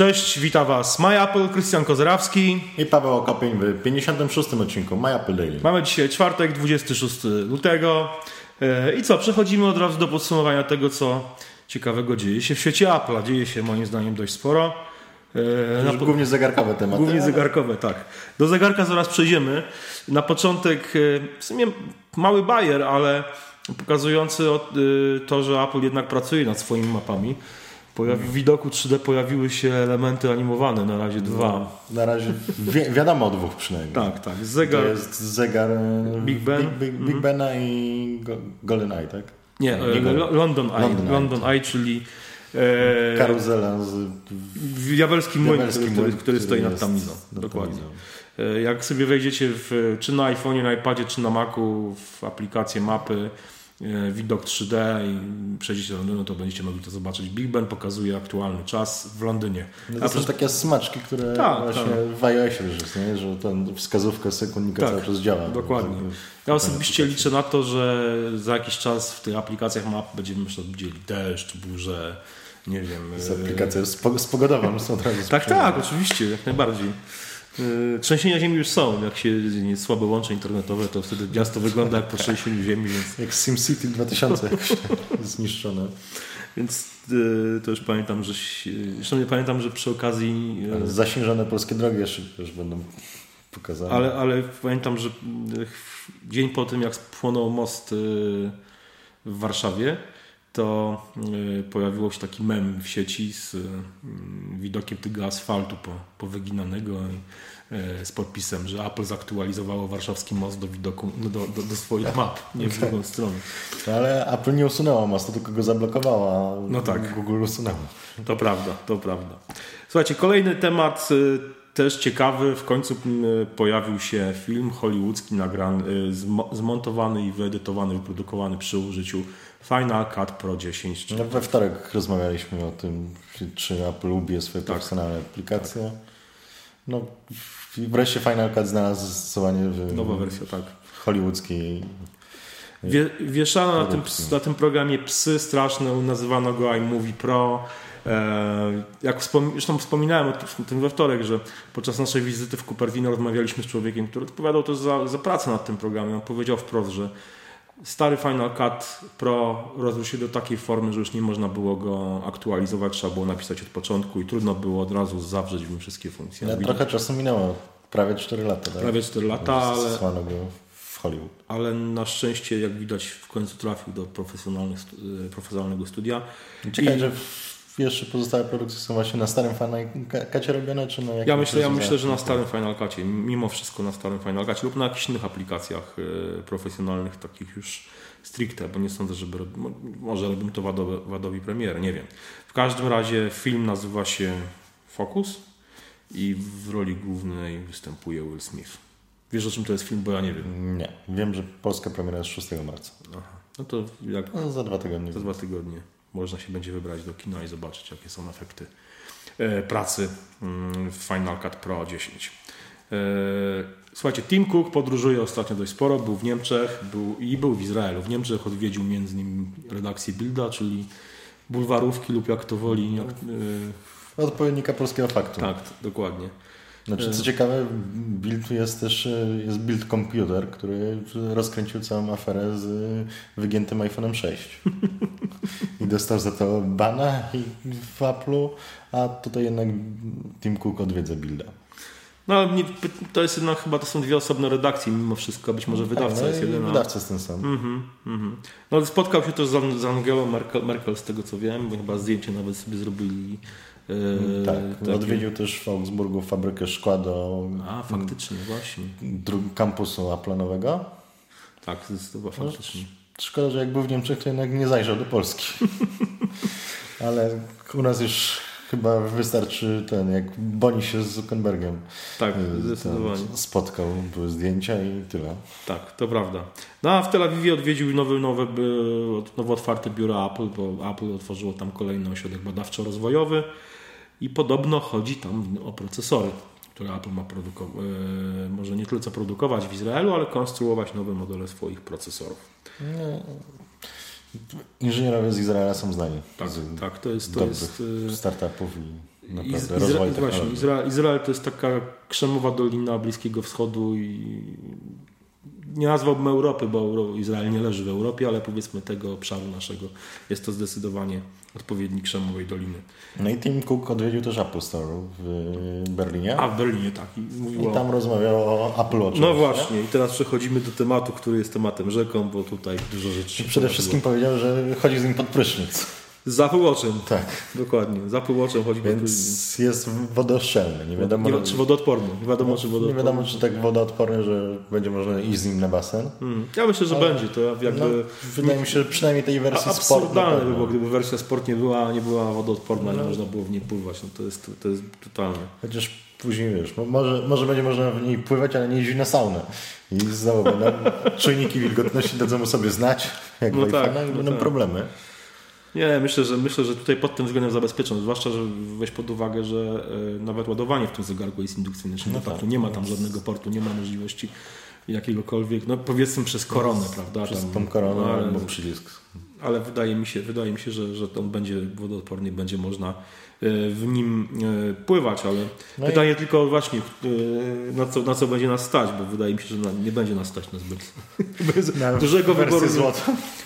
Cześć, witam Was MyApple, Krystian Kozerawski. I Paweł Okopień w 56. odcinku MyApple Daily. Mamy dzisiaj czwartek, 26 lutego. E, I co, przechodzimy od razu do podsumowania tego, co ciekawego dzieje się w świecie Apple. Dzieje się moim zdaniem dość sporo. E, na, głównie zegarkowe tematy. Głównie zegarkowe, tak. Do zegarka zaraz przejdziemy. Na początek e, w sumie mały bajer, ale pokazujący to, że Apple jednak pracuje nad swoimi mapami. Pojawi, w widoku 3D pojawiły się elementy animowane, na razie dwa. No, na razie wi wiadomo o dwóch przynajmniej. Tak, tak. Zegar, to jest zegar e, Big Ben, Big, Big, Big mm -hmm. Bena i Golden Eye, tak? Nie, Nie e, London Eye, London, London Eye, czyli e, karuzela z diabelski młyn, który, który, który, stoi nad tamizą. Dokładnie. E, jak sobie wejdziecie w, czy na iPhone'ie, na iPadzie, czy na Macu w aplikację mapy widok 3D i przejdziecie do Londynu, to będziecie mogli to zobaczyć. Big Ben pokazuje aktualny czas w Londynie. No to są takie smaczki, które tak, właśnie tak. w iOSie już nie? że ten wskazówka sekundnika tak, cały czas działa. Dokładnie. Ja osobiście liczę na to, że za jakiś czas w tych aplikacjach map będziemy widzieli deszcz, burzę, nie wiem. Z aplikacją spogodową są od razu. Tak, tak, oczywiście, jak najbardziej. Y, trzęsienia ziemi już są. Jak się jest słabe łącze internetowe, to wtedy miasto wygląda jak po trzęsieniu ziemi. Więc... Jak SimCity 2000 zniszczone. Więc y, to już pamiętam, że zresztą nie pamiętam, że przy okazji... Y, zaśnieżone polskie drogi jeszcze już będą pokazane. Ale, ale pamiętam, że dzień po tym, jak spłonął most w Warszawie, to pojawiło się taki mem w sieci z widokiem tego asfaltu po, powyginanego E, z podpisem, że Apple zaktualizowało warszawski most do widoku, do, do, do swoich map, nie w drugą stronę. Ale Apple nie usunęło mostu, tylko go zablokowało, a no tak. Google usunęło. To prawda, to prawda. Słuchajcie, kolejny temat y, też ciekawy. W końcu y, pojawił się film hollywoodzki nagrany, y, zmontowany i wyedytowany, wyprodukowany przy użyciu Final Cut Pro 10. No, we wtorek rozmawialiśmy o tym, czy Apple lubi swoje tak. profesjonalne aplikacje. Tak. No, wreszcie Final Cut znalazł zastosowanie w Nowa wersja, tak. hollywoodzkiej Wie, wieszano na tym, na tym programie psy straszne, nazywano go iMovie Pro. E, jak wspom zresztą wspominałem o tym we wtorek, że podczas naszej wizyty w Cupertino rozmawialiśmy z człowiekiem, który odpowiadał też za, za pracę nad tym programem. On powiedział wprost, że Stary Final Cut Pro rozrósł się do takiej formy, że już nie można było go aktualizować, trzeba było napisać od początku i trudno było od razu zawrzeć w nim wszystkie funkcje. Ja trochę czasu minęło, prawie 4 lata. Tak? Prawie 4 lata, ale, w Hollywood. ale na szczęście, jak widać, w końcu trafił do profesjonalnego studia. Ciekawe, I... że jeszcze pozostałe produkcje są właśnie na starym Final Cutie robione, czy na Ja myślę, ja myślę, że na starym Final Cutie, mimo wszystko na starym Final Cutie lub na jakichś innych aplikacjach e, profesjonalnych, takich już stricte, bo nie sądzę, żeby robi, może robimy to w Adobe, w Adobe Premiere, nie wiem. W każdym razie film nazywa się Focus i w roli głównej występuje Will Smith. Wiesz o czym to jest film, bo ja nie wiem. Nie, wiem, że polska premiera jest 6 marca. Aha. No to jak... No, za dwa tygodnie. Za dwa tygodnie można się będzie wybrać do kina i zobaczyć, jakie są efekty e, pracy mm, w Final Cut Pro 10. E, słuchajcie, Tim Cook podróżuje ostatnio dość sporo, był w Niemczech był, i był w Izraelu. W Niemczech odwiedził między innymi redakcję Bilda, czyli bulwarówki lub jak to woli. Jak, Odpowiednika polskiego faktu. Tak, dokładnie. Znaczy, co ciekawe, Build jest też jest Build Computer, który rozkręcił całą aferę z wygiętym iPhone'em 6. I dostał za to bana w Apple'u, a tutaj jednak Tim Cook odwiedza Builda. No, to jest jednak chyba to są dwie osobne redakcje mimo wszystko, być może wydawca tak, no jest jeden. Wydawca jest ten sam. Mm -hmm, mm -hmm. No, spotkał się też z, Angelą Merkel, Merkel, z tego co wiem, bo chyba zdjęcie nawet sobie zrobili tak, takie... odwiedził też w Augsburgu fabrykę szkła do A, faktycznie, właśnie. kampusu aplanowego. Tak, zdecydowanie faktycznie. Szkoda, że jak był w Niemczech, to jednak nie zajrzał do Polski. Ale u nas już chyba wystarczy ten, jak Boni się z Zuckerbergiem tak, y, zdecydowanie. spotkał, były zdjęcia i tyle. Tak, to prawda. No a w Tel Awiwie odwiedził nowy, nowe, nowo otwarte biuro Apple, bo Apple otworzyło tam kolejny ośrodek badawczo-rozwojowy. I podobno chodzi tam o procesory, które Apple ma produkować, e, może nie tylko produkować w Izraelu, ale konstruować nowe modele swoich procesorów. No, inżynierowie z Izraela są znani. Tak, z tak to jest. To jest e, startupów. naprawdę rozwoj właśnie, Izrael, Izrael to jest taka krzemowa dolina Bliskiego Wschodu i nie nazwałbym Europy, bo Izrael nie leży w Europie, ale powiedzmy tego obszaru naszego jest to zdecydowanie odpowiednik Krzemowej Doliny. No i Tim Cook odwiedził też Apple Store w Berlinie. A w Berlinie, tak. I, I tam rozmawiał o Apple. No właśnie, i teraz przechodzimy do tematu, który jest tematem rzeką, bo tutaj dużo rzeczy. I przede wszystkim powiedział, że chodzi z nim pod prysznic. Z Apple Watchem. Tak. Dokładnie. Z Apple Watchem chodzi Więc jest wodoszczelny. Nie wiadomo, nie, czy wodoodporny. Nie wiadomo, czy wodoodporny. Nie wiadomo, czy tak wodoodporny, że będzie można iść z nim na basen. Hmm. Ja myślę, że Ale będzie. To jakby... No, wydaje mi się, że przynajmniej tej wersji sport. Absurdalne by było, gdyby wersja sport nie była, nie była wodoodporna, no. nie można było w niej pływać. No to, jest, to jest totalne. Chociaż później wiesz, może, może będzie można w niej pływać, ale nie jeździć na saunę. I znowu będą czujniki wilgotności dadzą sobie znać, jak no tak, no będą tak. problemy. Nie, myślę, że myślę, że tutaj pod tym względem zabezpieczony, zwłaszcza, że weź pod uwagę, że e, nawet ładowanie w tym zegarku jest indukcyjne, czyli no tak, nie ma tam żadnego portu, nie ma możliwości jakiegokolwiek, no powiedzmy przez koronę, prawda? Przez tam, tą koronę no, albo przycisk. Ale wydaje mi się, wydaje mi się że, że on będzie wodoodporny, będzie można w nim e, pływać, ale no pytanie i... tylko właśnie e, na co, na co będzie nas stać, bo wydaje mi się, że nie będzie nas stać na zbyt na dużego wyboru. Złoto.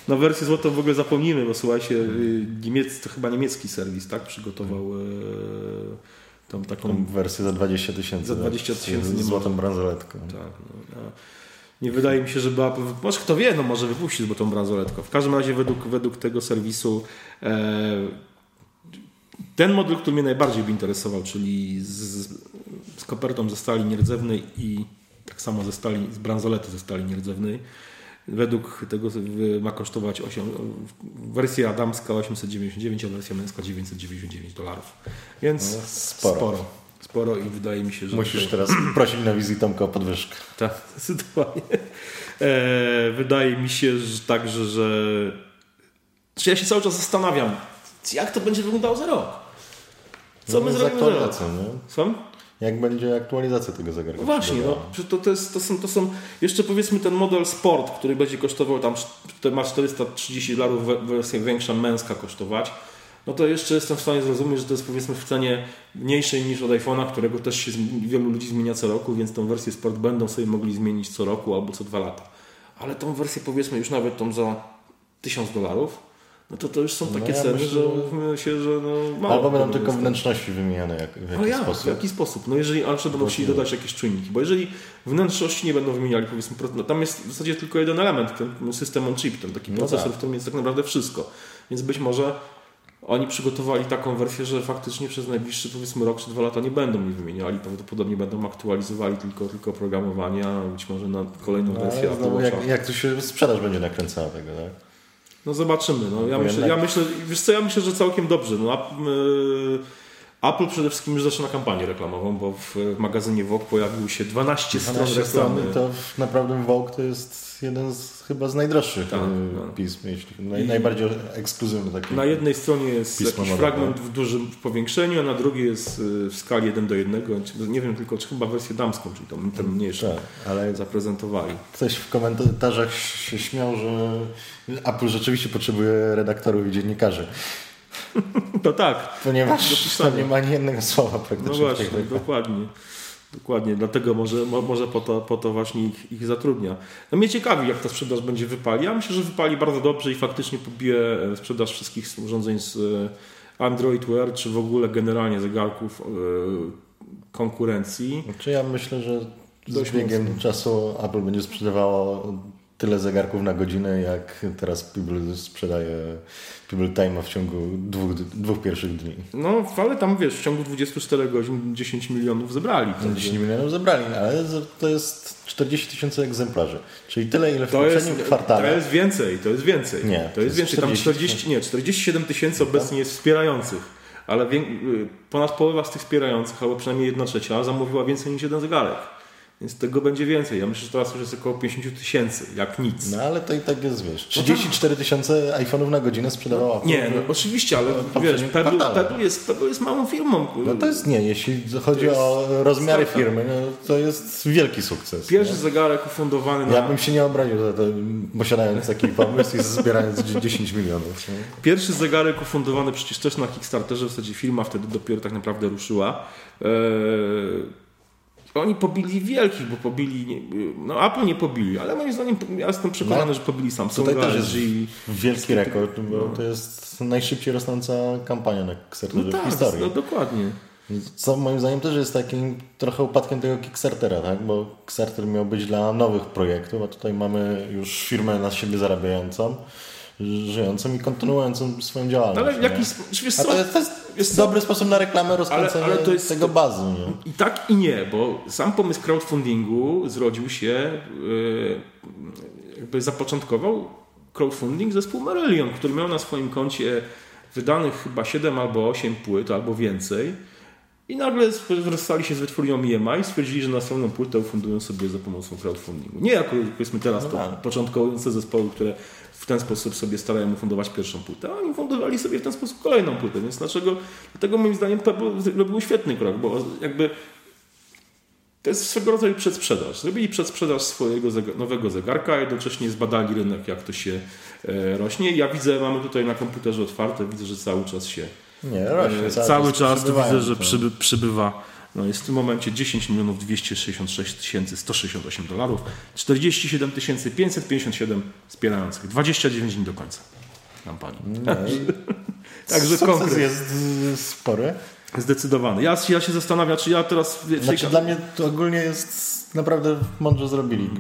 Na wersję złotą w ogóle zapomnimy, bo słuchajcie, niemiec, to chyba niemiecki serwis, tak? Przygotował tą taką tą wersję za 20 tysięcy. Za 20 tysięcy. Z złotą bransoletką. Tak. No, no. Nie wydaje mi się, że była. Może kto wie, no może wypuścić złotą bransoletkę. W każdym razie według, według tego serwisu e, ten model, który mnie najbardziej by interesował, czyli z, z kopertą ze stali nierdzewnej i tak samo ze stali, z bransolety ze stali nierdzewnej, według tego ma kosztować 8, wersja damska 899, a wersja męska 999 dolarów. Więc no, sporo. sporo. Sporo i wydaje mi się, że... Musisz to... teraz prosić na wizytomkę o podwyżkę. Tak, zdecydowanie. E, wydaje mi się że także, że... Czy ja się cały czas zastanawiam, jak to będzie wyglądało za rok? Co no, my zrobimy rok? Co? Jak będzie aktualizacja tego zegarka? No właśnie, no, to, to, jest, to, są, to są jeszcze powiedzmy ten model Sport, który będzie kosztował tam, ma 430 dolarów, wersja większa męska kosztować. No to jeszcze jestem w stanie zrozumieć, że to jest powiedzmy w cenie mniejszej niż od iPhone'a, którego też się wielu ludzi zmienia co roku, więc tą wersję Sport będą sobie mogli zmienić co roku albo co dwa lata. Ale tą wersję powiedzmy już nawet tą za 1000 dolarów, no to to już są no takie no ja ceny, myślę, że mówimy się, że no mało Albo będą tylko wnętrzności wymieniane jak, w jakiś jak? sposób. w jaki sposób? No jeżeli, ale będą musieli dodać jakieś czujniki, bo jeżeli wnętrzności nie będą wymieniali, powiedzmy, no tam jest w zasadzie tylko jeden element, ten system on chip, ten taki no procesor, tak. w którym jest tak naprawdę wszystko. Więc być może oni przygotowali taką wersję, że faktycznie przez najbliższy powiedzmy rok czy dwa lata nie będą mi wymieniali, prawdopodobnie będą aktualizowali tylko, tylko oprogramowanie, a być może na kolejną no, wersję. No, jak, jak to się sprzedaż będzie nakręcała tego, tak? No zobaczymy. No, ja, myślę, ja myślę, wiesz co, ja myślę, że całkiem dobrze. No, Apple przede wszystkim już zaczyna kampanię reklamową, bo w magazynie Vogue pojawił się 12, 12 stron reklamy. To naprawdę Vogue to jest jeden z chyba z najdroższych tak, no. pism, jeśli, naj, najbardziej ekskluzywny taki. Na jednej stronie jest jakiś fragment w dużym powiększeniu, a na drugiej jest y, w skali 1 do 1. Nie wiem tylko, czy chyba wersję damską, czyli tą, tę mniejszą tak, ale zaprezentowali. Ktoś w komentarzach się śmiał, że Apple rzeczywiście potrzebuje redaktorów i dziennikarzy. To tak. Ponieważ tam nie ma ani jednego słowa praktycznie. No właśnie, dokładnie. Dokładnie, dlatego może, może po, to, po to właśnie ich, ich zatrudnia. No mnie ciekawi, jak ta sprzedaż będzie wypali. Ja myślę, że wypali bardzo dobrze i faktycznie pobije e, sprzedaż wszystkich urządzeń z e, Android Wear, czy w ogóle generalnie zegarków e, konkurencji. Czy ja myślę, że z biegiem czasu Apple będzie sprzedawało tyle zegarków na godzinę, jak teraz People sprzedaje People Time w ciągu dwóch, dwóch pierwszych dni. No, ale tam wiesz, w ciągu 24 godzin 10 milionów zebrali. No, 10 milionów zebrali, ale to jest 40 tysięcy egzemplarzy. Czyli tyle, ile w to poprzednim jest, kwartale. To jest więcej, to jest więcej. Nie, to, to jest, więcej. Tam 40, nie, 47 tysięcy obecnie jest wspierających. Ale ponad połowa z tych wspierających, albo przynajmniej jedna trzecia, zamówiła więcej niż jeden zegarek. Więc tego będzie więcej. Ja myślę, że teraz już jest około 50 tysięcy, jak nic. No ale to i tak jest, wiesz, 34 tysiące iPhone'ów na godzinę sprzedawała. Nie, no, oczywiście, ale wiesz, Pebble. Pebble, jest, Pebble jest małą firmą. No to jest nie, jeśli chodzi jest o rozmiary firmy, no, to jest wielki sukces. Pierwszy nie? zegarek ufundowany na... Ja bym się nie obraził za to, posiadając taki pomysł i zbierając 10 milionów. Nie? Pierwszy zegarek ufundowany przecież też na Kickstarterze, w zasadzie firma wtedy dopiero tak naprawdę ruszyła. Eee, oni pobili wielkich, bo pobili, no Apple nie pobili, ale moim zdaniem ja jestem przekonany, No, że pobili Samsunga, Tutaj też jest LG. wielki rekord, bo to jest najszybciej rosnąca kampania na No Kickstarterze w tak, historii. no dokładnie. Co moim zdaniem też jest takim trochę upadkiem tego Kickstartera, tak? bo Kickstarter miał być dla nowych projektów, a tutaj mamy już firmę na siebie zarabiającą, żyjącą i kontynuującą swoją działalność. Ale w jakiś wiesz to jest, jest dobry sposób na reklamę rozkręcenia ale to jest- tego bazu. Nie? I tak i nie, bo sam pomysł crowdfundingu zrodził się, yy, jakby zapoczątkował crowdfunding zespół Marillion, który miał na swoim koncie wydanych chyba 7 albo 8 płyt, albo więcej. I nagle rozstali się z wytwórnią EMI i stwierdzili, że następną płytę ufundują sobie za pomocą crowdfundingu. Nie jako powiedzmy teraz No to tak. początkujące zespoły, które w ten sposób sobie starają ufundować pierwszą płytę, a oni fundowali sobie w ten sposób kolejną płytę, więc dlaczego, dlatego moim zdaniem Pebble robił świetny krok, bo jakby to jest swego rodzaju przedsprzedaż. Zrobili przedsprzedaż swojego nowego zegarka, jednocześnie zbadali rynek, jak to się e, rośnie. Ja widzę, mamy tutaj na komputerze otwarte, widzę, że cały czas się Nie, rośnie. e, cały cały czas widzę, że przyby, przybywa. No jest w tym momencie 10 milionów 266 tysięcy 168 dolarów, 47 557 wspierających, 29 dni do końca kampanii. No Także konkret. jest y, spory. Zdecydowany. Ja, ja się zastanawiam, czy ja teraz... Znaczy dla mnie to ogólnie jest naprawdę mądrze zrobili.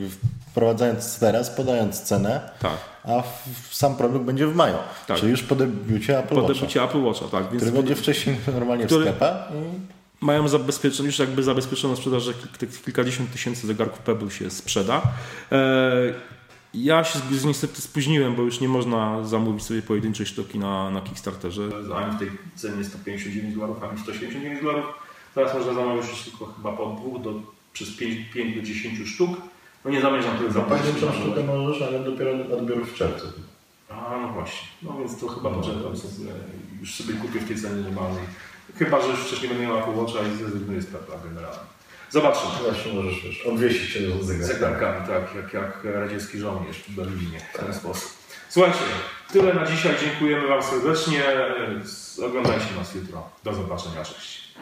Wprowadzając teraz, podając cenę, Tak. a sam produkt będzie w maju. Tak. Czyli już po debiucie Apple Po Watcha, debiucie Apple Watcha, tak. Więc który będzie wcześniej normalnie Który- w sklepach. Mają zabezpieczoną, już jakby zabezpieczoną sprzedaż, że kil- kilkadziesiąt tysięcy zegarków Pebble się sprzeda. E, Ja się z- niestety spóźniłem, bo już nie można zamówić sobie pojedynczej sztuki na, na Kickstarterze. Ani w tej cenie 159 dolarów, ani 179 dolarów. Teraz można zamówić tylko chyba po dwóch do, przez 5, 5 do 10 sztuk. No nie zamierzam tego zamówić. możesz, ale dopiero odbiór w czerwcu. A no właśnie. No więc to chyba poczekam sobie. Już sobie kupię w tej cenie normalnej. Chyba, że już wcześniej będę miał Apple Watcha i zrezygnuję z Pebla generalnie. Zobaczymy. Właśnie możesz wiesz, odwiesić się zegarka. zegarkami, tak, jak, jak radziecki żołnierz w Berlinie w ten sposób. Słuchajcie, tyle na dzisiaj. Dziękujemy Wam serdecznie. Oglądajcie nas jutro. Do zobaczenia. Cześć.